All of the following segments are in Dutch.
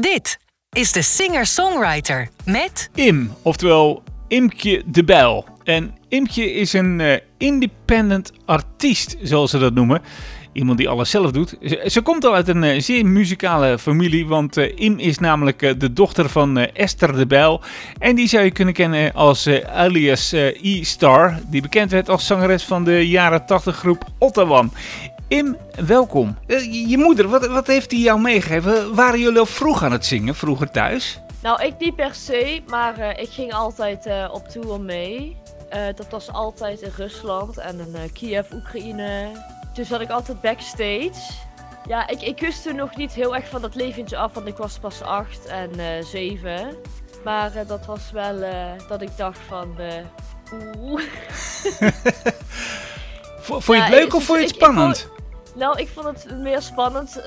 Dit is de singer-songwriter met Im, oftewel Imkje de Bijl. En Imkje is een uh, independent artiest, zoals ze dat noemen. Iemand die alles zelf doet. Ze, komt al uit een uh, zeer muzikale familie, want uh, Im is namelijk de dochter van Esther de Bijl. En die zou je kunnen kennen als alias E-Star, die bekend werd als zangeres van de jaren 80 groep Ottawa. Im, welkom. Uh, je moeder, wat, wat heeft hij jou meegegeven? Waren jullie al vroeg aan het zingen, vroeger thuis? Nou, ik niet per se, maar uh, ik ging altijd uh, op tour mee. dat was altijd in Rusland en in Kiev, Oekraïne. Toen zat ik altijd backstage. Ja, ik, ik wist toen nog niet heel erg van dat leventje af, want ik was pas 8 en 7. Maar dat was wel dat ik dacht van, oeh. Vond je het leuk of vond je het spannend? Ik, nou, ik vond het meer spannend. Uh,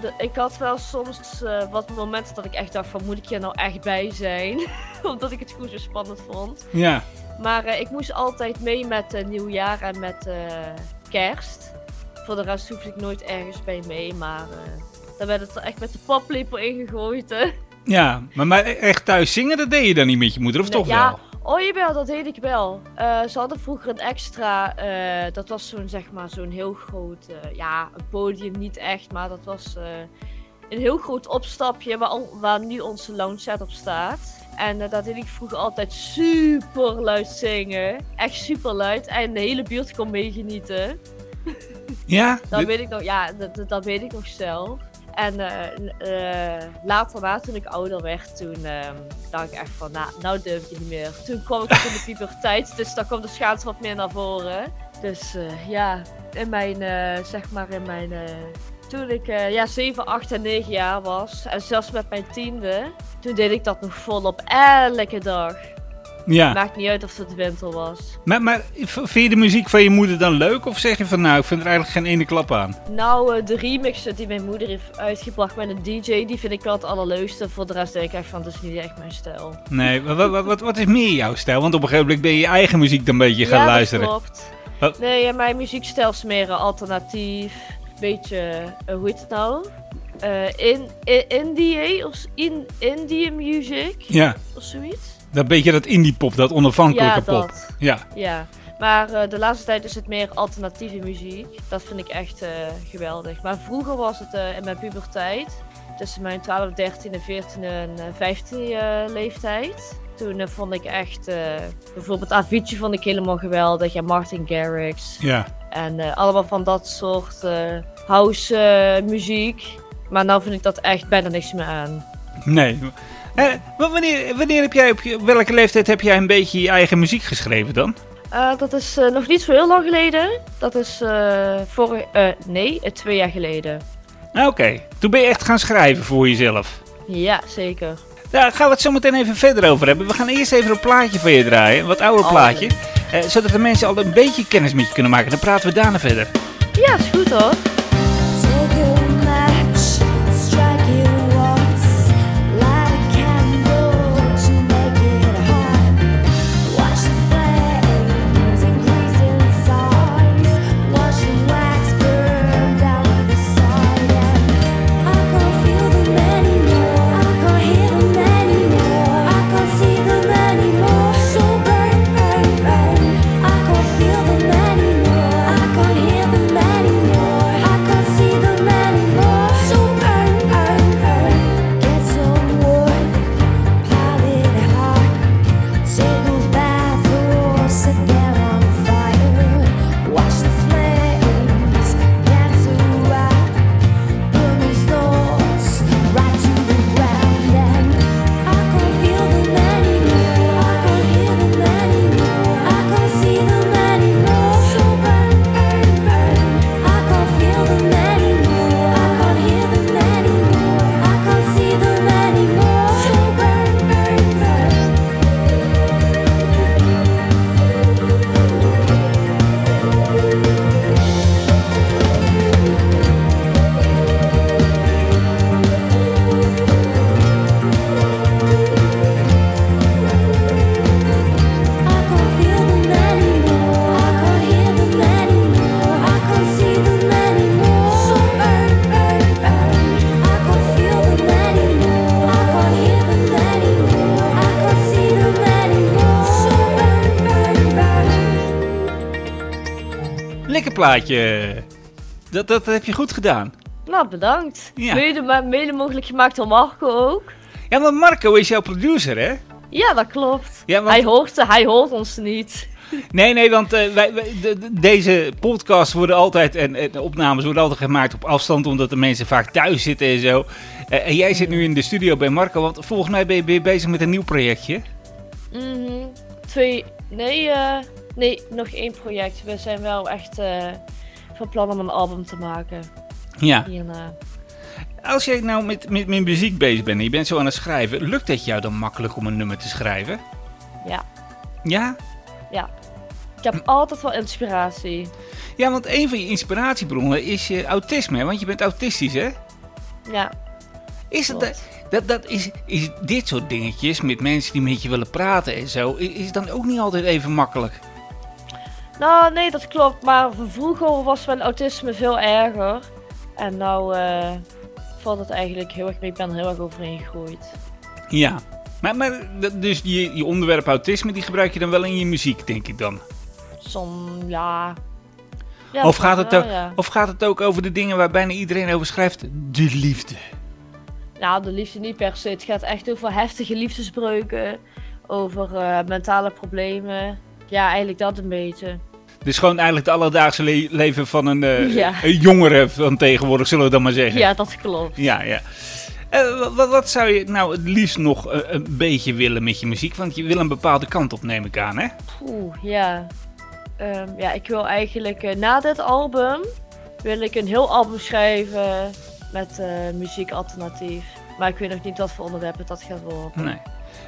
de, ik had wel soms uh, wat momenten dat ik echt dacht van moet ik hier nou echt bij zijn? Omdat ik het gewoon zo spannend vond. Ja. Maar uh, ik moest altijd mee met nieuwjaar en met kerst. Voor de rest hoefde ik nooit ergens bij mee, maar daar werd het echt met de paplepel ingegooid. Hè? Ja, maar, maar echt thuis zingen, dat deed je dan niet met je moeder, of toch ja, wel? Oh jawel, dat deed ik wel. Uh, ze hadden vroeger een extra, uh, dat was zo'n zeg maar zo'n heel groot, uh, ja, een podium niet echt, maar dat was een heel groot opstapje waar, waar nu onze lounge set op staat. En dat deed ik vroeger altijd super luid zingen. Echt super luid. En de hele buurt kon meegenieten. Ja? dat weet ik nog, ja, dat, dat weet ik nog zelf. En uh, uh, later na, toen ik ouder werd, toen uh, dacht ik echt van, nou, nou durf je niet meer. Toen kwam ik in de puberteit, dus dan kwam de schaats wat meer naar voren. Dus eh, ja, in mijn, zeg maar in mijn, toen ik ja, 7, 8 en 9 jaar was, en zelfs met mijn tiende, toen deed ik dat nog volop elke dag. Ja. Maakt niet uit of het winter was. Maar, maar vind je de muziek van je moeder dan leuk? Of zeg je van nou, ik vind er eigenlijk geen ene klap aan? Nou, uh, de remixen die mijn moeder heeft uitgebracht met een DJ, die vind ik wel het allerleukste. Voor de rest denk ik echt van, dat is niet echt mijn stijl. Nee, wat, wat, wat, wat is meer jouw stijl? Want op een gegeven moment ben je je eigen muziek dan een beetje gaan ja, luisteren. Ja, klopt. Wat? Nee, ja, mijn muziekstijl is meer alternatief. Beetje, uh, hoe heet het nou? Uh, in, in, indie, of in, indie music. Ja. Of zoiets. Dat beetje dat indie pop, dat onafhankelijke ja, pop. Ja, ja. Maar uh, de laatste tijd is het meer alternatieve muziek. Dat vind ik echt uh, geweldig. Maar vroeger was het uh, in mijn puberteit. Tussen mijn 12, 13, 14 en 15 leeftijd. Toen vond ik echt... bijvoorbeeld Avicii vond ik helemaal geweldig. En Martin Garrix. Ja. En allemaal van dat soort house muziek. Maar nu vind ik dat echt bijna niks meer aan. Nee. Eh, wanneer, wanneer heb jij, op welke leeftijd heb jij een beetje je eigen muziek geschreven dan? Uh, dat is uh, nog niet zo heel lang geleden. Dat is uh, voor, nee, twee jaar geleden. Oké, okay. toen ben je echt gaan schrijven voor jezelf. Ja, zeker. Daar gaan we het zo meteen even verder over hebben. We gaan eerst even een plaatje van je draaien, een wat ouder plaatje. zodat de mensen al een beetje kennis met je kunnen maken. Dan praten we daarna verder. Ja, is goed hoor. Plaatje. Dat, dat heb je goed gedaan. Nou, bedankt. Ja. Mede, mede mogelijk gemaakt door Marco ook. Ja, maar Marco is jouw producer, hè? Ja, dat klopt. Ja, want- Hij, hoort, hij hoort ons niet. Nee, nee, want eh, wij, wij- de- de- deze podcasts worden altijd, en, opnames worden altijd gemaakt op afstand, omdat de mensen vaak thuis zitten en zo. Eh, en jij zit nu in de studio bij Marco, want volgens mij ben je, ben je bezig met een nieuw projectje. Mhm. Twee, nee, eh, nee, nog één project. We zijn wel echt eh, van plan om een album te maken Ja. hierna. Als jij nou met, met, met muziek bezig bent en je bent zo aan het schrijven, lukt het jou dan makkelijk om een nummer te schrijven? Ja, Ja? ja. Ik heb altijd wel inspiratie. Ja, want een van je inspiratiebronnen is je autisme, want je bent autistisch, hè? Ja, Is het, Klopt. dat, dat is, is dit soort dingetjes met mensen die met je willen praten en zo, i- is dan ook niet altijd even makkelijk? Nou nee, dat klopt. Maar vroeger was mijn autisme veel erger. En nou eh, valt het eigenlijk heel erg mee. Ik ben er heel erg overheen gegroeid. Ja. Maar, maar dus je, je onderwerp autisme, die gebruik je dan wel in je muziek, denk ik dan? Som, ja. ja of, gaat het wel, ook, ja. of gaat het ook over de dingen waar bijna iedereen over schrijft? De liefde. Nou, de liefde niet per se. Het gaat echt over heftige liefdesbreuken. Over eh, mentale problemen. Ja, eigenlijk dat een beetje. Dus gewoon eigenlijk het alledaagse le- leven van een, eh, Ja. een jongere van tegenwoordig, zullen we dan maar zeggen. Ja, dat klopt. Ja, ja. Eh, wa- wat, wat zou je nou het liefst nog eh, een beetje willen met je muziek? Want je wil een bepaalde kant op, neem ik aan, hè? Oeh, ja. Ehm, ja, ik wil eigenlijk na dit album... wil ik een heel album schrijven met muziek alternatief. Maar ik weet nog niet wat voor onderwerp het dat gaat worden. Nee.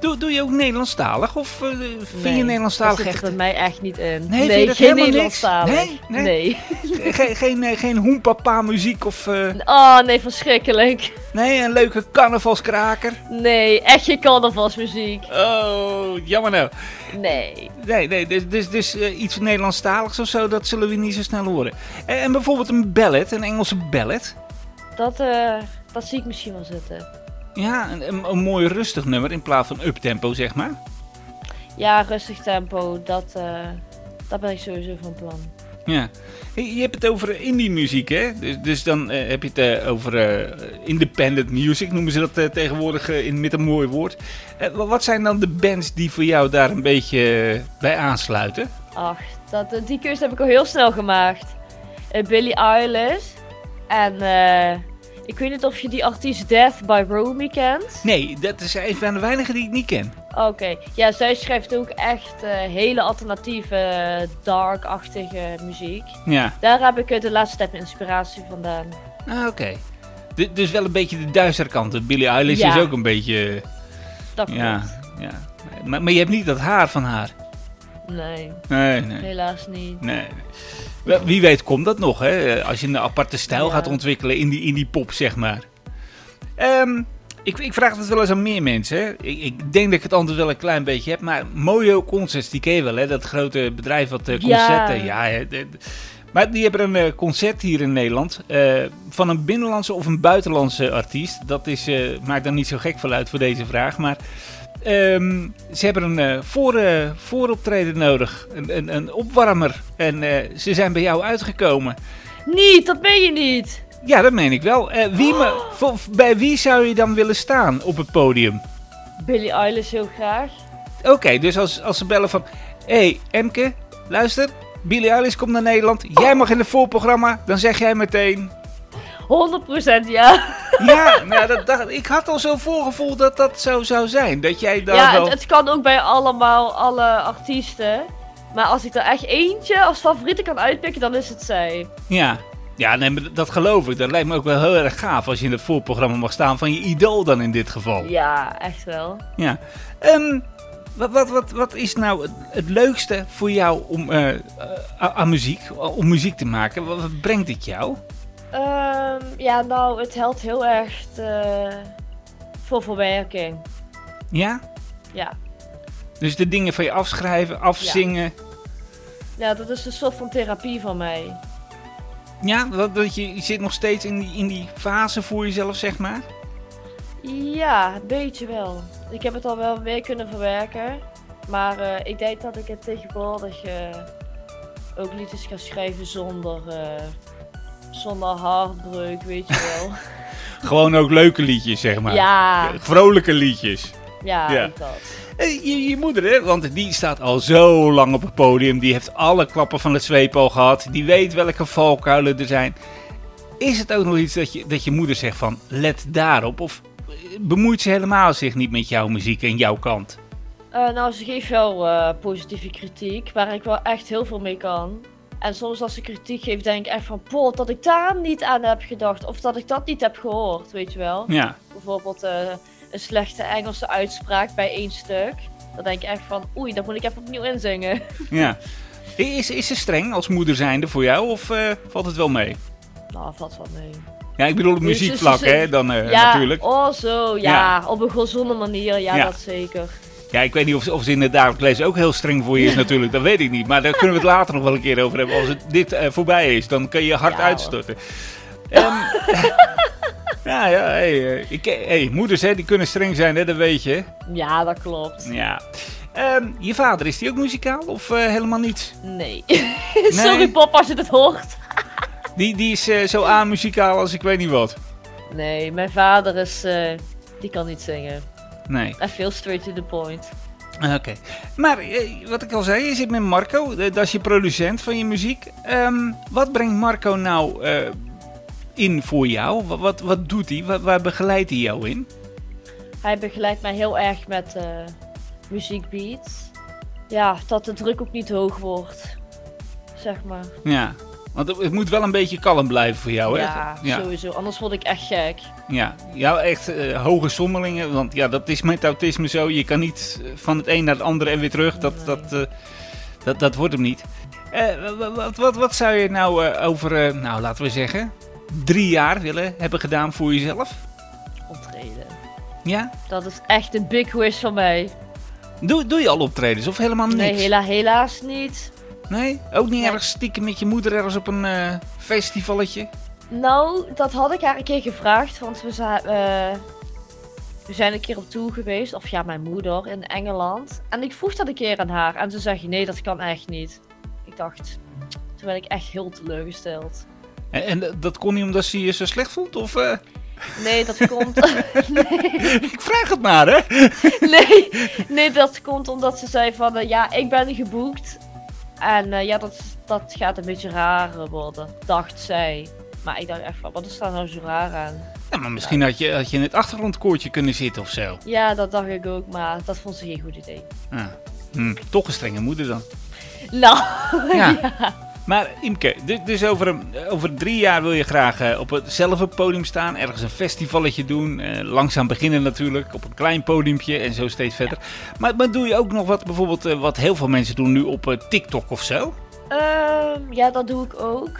Doe, doe je ook Nederlandstalig? Of eh, vind Nee, je Nederlandstalig Dat echt... er bij mij echt niet in. Nee, dat geen? Nederlandstalig. Nee? Nee? nee. geen, geen, eh, geen hoempapa muziek of... eh, Oh, nee, verschrikkelijk. nee, een leuke carnavalskraker? Nee, echt geen carnavalsmuziek. Oh, jammer nou. Nee. Nee, nee, dus, dus, dus iets Nederlandstaligs of zo, dat zullen we niet zo snel horen. En, en bijvoorbeeld een ballad, een Engelse ballad. Dat, dat zie ik misschien wel zitten. Ja, een, een, mooi rustig nummer in plaats van uptempo, zeg maar. Ja, rustig tempo, dat, eh, dat ben ik sowieso van plan. Ja. Je hebt het over indie muziek, hè? Dus, dus dan eh, heb je het eh, over eh, independent music, noemen ze dat eh, tegenwoordig eh, in, met een mooi woord. Eh, wa- wat zijn dan de bands die voor jou daar een beetje eh, bij aansluiten? Ach, dat, eh, die keuze heb ik al heel snel gemaakt. Eh, Billie Eilish. En eh, ik weet niet of je die artiest Death by Romy kent. Nee, dat is een van de weinigen die ik niet ken. Oké, ja, zij schrijft ook echt eh, hele alternatieve, dark-achtige muziek. Ja, Daar heb ik eh, de laatste tijd inspiratie vandaan. ah, oké. Du- Dus wel een beetje de duistere kant. Billie Eilish Ja. is ook een beetje... Dat klopt. Ja, ja. Maar, maar je hebt niet dat haar van haar. Nee, Nee, nee. helaas niet. nee. Wie weet komt dat nog, hè? Als je een aparte stijl Ja. gaat ontwikkelen in die, in die pop, zeg maar. Ehm, ik, ik vraag het wel eens aan meer mensen. Hè? Ik, ik denk dat ik het antwoord wel een klein beetje heb. Maar Mojo Concerts, die ken je wel, hè? Dat grote bedrijf wat Ja. concerten... Ja, hè, de- de- maar die hebben een eh, concert hier in Nederland. eh, van een binnenlandse of een buitenlandse artiest. Dat is, maakt dan niet zo gek veel uit voor deze vraag. Maar ehm, ze hebben een eh, voor, eh, vooroptreden nodig. Een, een, een opwarmer. En eh, ze zijn bij jou uitgekomen. Niet, dat ben je niet! Ja, dat meen ik wel. Wie me, voor- bij wie zou je dan willen staan op het podium? Billie Eilish heel graag. Oké, dus als, als ze bellen van... Hé, hey, Emke, luister. Billie Eilish komt naar Nederland. Jij mag in het voorprogramma. Dan zeg jij meteen... 100% ja. Ja, nou, dat, dat- ik had al zo voorgevoeld dat dat zo zou zijn. Dat jij daar ja, wel... het, het kan ook bij allemaal, alle artiesten. Maar als ik er echt eentje als favoriete kan uitpikken, dan is het zij. Ja. Ja, nee, dat geloof ik. Dat lijkt me ook wel heel erg gaaf als je in het voorprogramma mag staan van je idool dan in dit geval. Ja, echt wel. Ja. Ehm, wat, wat, wat, wat is nou het, het leukste voor jou om, eh, eh, aan aan muziek, om muziek te maken? Wat, wat brengt het jou? Ehm, ja, nou, het helpt heel erg voor verwerking. Ja? Ja. Dus de dingen van je afschrijven, afzingen. ja, dat is een soort van therapie van mij. Ja, dat, dat je, je zit nog steeds in die, in die fase voor jezelf, zeg maar. Ja, een beetje wel. Ik heb het al wel weer kunnen verwerken. Maar eh, ik denk dat ik het tegenwoordig eh, ook liedjes gaan schrijven zonder, eh, zonder hartbreuk, weet je wel. Gewoon ook leuke liedjes, zeg maar. ja, Vrolijke liedjes. ja, Ja. ook dat. Je, je moeder, hè? Want die staat al zo lang op het podium. Die heeft alle klappen van het zweep al gehad. Die weet welke valkuilen er zijn. Is het ook nog iets dat je, dat je moeder zegt van, let daarop? Of eh, bemoeit ze helemaal zich niet met jouw muziek en jouw kant? Eh, nou, ze geeft wel eh, positieve kritiek, waar ik wel echt heel veel mee kan. En soms als ze kritiek geeft, denk ik echt van, pot, dat ik daar niet aan heb gedacht. Of dat ik dat niet heb gehoord, weet je wel. Ja, Bijvoorbeeld eh, een slechte Engelse uitspraak bij één stuk. Dan denk ik echt van, oei, dat moet ik even opnieuw inzingen. ja. Is, is ze streng als moeder zijnde voor jou of eh, valt het wel mee? Nou, valt wel mee. Ja, ik bedoel op Dus- dus- muziekvlak, dus- hè? Dan eh, ja, natuurlijk. oh zo, ja, Ja. Op een gezonde manier, ja, Ja. dat zeker. Ja, ik weet niet of, ze- of ze in het dagelijks leven ook heel streng voor je is natuurlijk. Dat weet ik niet. Maar daar kunnen we het later nog wel een keer over hebben. Als het, dit eh, voorbij is, dan kan je je hart Ja, uitstorten. Ehm, ja, ja. Hey, eh, ik, hey, moeders, hè, die kunnen streng zijn, hè, dat weet je. Ja, dat klopt. Ja. Ehm, je vader, is die ook muzikaal of eh, helemaal niet? Nee. Sorry Pop als je het hoort. Die, die is zo aan-muzikaal als ik weet niet wat. Nee, mijn vader is, die kan niet zingen. Nee. En veel straight to the point. Oké. Maar eh, wat ik al zei, je zit met Marco. eh, dat is je producent van je muziek. Ehm, wat brengt Marco nou eh, in voor jou? Wat, wat, wat doet hij? Waar, waar begeleidt hij jou in? Hij begeleidt mij heel erg met eh muziekbeats. Ja, dat de druk ook niet hoog wordt. Zeg maar. Ja. Want het, moet wel een beetje kalm blijven voor jou, hè? Ja, ja. sowieso. Anders word ik echt gek. Ja, ja echt eh, hoge sommelingen. Want ja, dat is met autisme zo. Je kan niet eh, van het een naar het andere en weer terug. Dat, dat, eh, dat, dat wordt hem niet. Wa- wat, wat, wat zou je nou over, nou laten we zeggen, drie jaar willen hebben gedaan voor jezelf? Optreden. Ja? Dat is echt een big wish van mij. Doe, doe je al optredens of helemaal niks? Nee, hela niet. niet. Nee? Ook niet Nee. ergens stiekem met je moeder ergens op een eh, festivalletje? Nou, dat had ik haar een keer gevraagd, want we, za- eh, we zijn een keer op tour geweest, of ja, mijn moeder in Engeland. En ik vroeg dat een keer aan haar en ze zei, nee, dat kan echt niet. Ik dacht, toen werd ik echt heel teleurgesteld. En, en dat kon niet omdat ze je zo slecht vond? Of, eh? Nee, dat komt... nee, Ik vraag het maar, hè? nee, nee, dat komt omdat ze zei van, ja, ik ben geboekt. En eh, ja, dat, dat gaat een beetje raar worden, dacht zij. Maar ik dacht echt van, wat is daar nou zo raar aan? Ja, maar misschien had je, had je in het achtergrondkoortje kunnen zitten of zo. Ja, dat dacht ik ook, maar dat vond ze geen goed idee. Ah. Hm, toch een strenge moeder dan. Nou, Ja. Maar Imke, du- dus over, een- over drie jaar wil je graag eh, op hetzelfde podium staan. Ergens een festivalletje doen. eh, langzaam beginnen natuurlijk. Op een klein podiumpje en zo steeds verder. Maar, maar doe je ook nog wat, bijvoorbeeld eh, wat heel veel mensen doen nu op TikTok of zo? Ehm, ja, dat doe ik ook.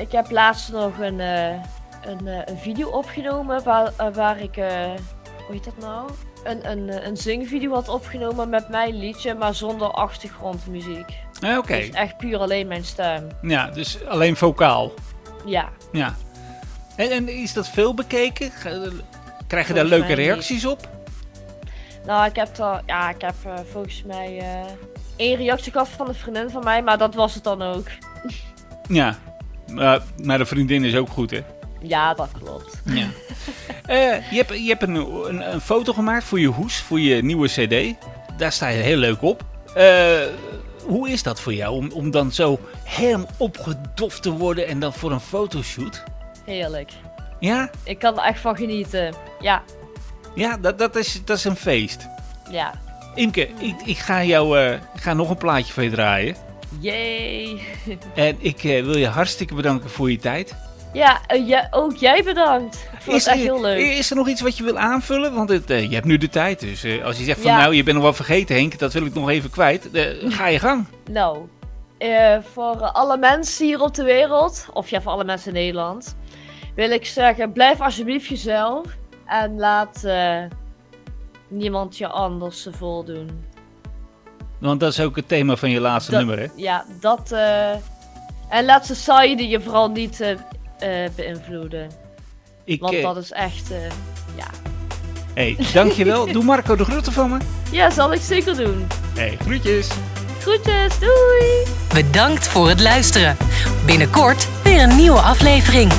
Ik heb laatst nog een, een, een video opgenomen waar, waar ik, hoe heet dat nou? Een, een, een zingvideo had opgenomen met mijn liedje, maar zonder achtergrondmuziek. Eh, Oké, Dus echt puur alleen mijn stem. ja, dus alleen vocaal. Ja, Ja. En, en is dat veel bekeken? Krijg je daar leuke niet. reacties op? nou, ik heb, daar, ja, ik heb eh, volgens mij eh één reactie gehad van een vriendin van mij, maar dat was het dan ook. Ja. Maar maar de vriendin is ook goed, hè? Ja, dat klopt. Ja. Eh, je hebt, je hebt een, een, een foto gemaakt voor je hoes, voor je nieuwe cd. Daar sta je heel leuk op. Hoe is dat voor jou om, om dan zo helemaal opgedoft te worden en dan voor een fotoshoot? Heerlijk. Ja, Ik kan er echt van genieten. Ja, ja dat, dat, is, dat is een feest. ja. Imke, ik, ik, ga jou, eh, ik ga nog een plaatje voor je draaien. Yay. En ik eh, wil je hartstikke bedanken voor je tijd. Ja, eh, ja, ook jij bedankt. Vond het echt heel leuk. Is er nog iets wat je wil aanvullen? Want het, eh, je hebt nu de tijd. Dus eh, als je zegt van Ja. nou, je bent nog wat vergeten Henk, dat wil ik nog even kwijt. ga je gang. Nou, voor alle mensen hier op de wereld, of ja, voor alle mensen in Nederland, wil ik zeggen: blijf alsjeblieft jezelf en laat niemand je anders voldoen. Want dat is ook het thema van je laatste Dat- nummer, hè? Ja, dat. en laat society je vooral niet eh, beïnvloeden. Ik, Want eh, dat is echt. eh, ja. hey, dankjewel. Doe Marco de groeten van me. ja, zal ik zeker doen. Hey, groetjes. Groetjes, doei! Bedankt voor het luisteren. Binnenkort weer een nieuwe aflevering.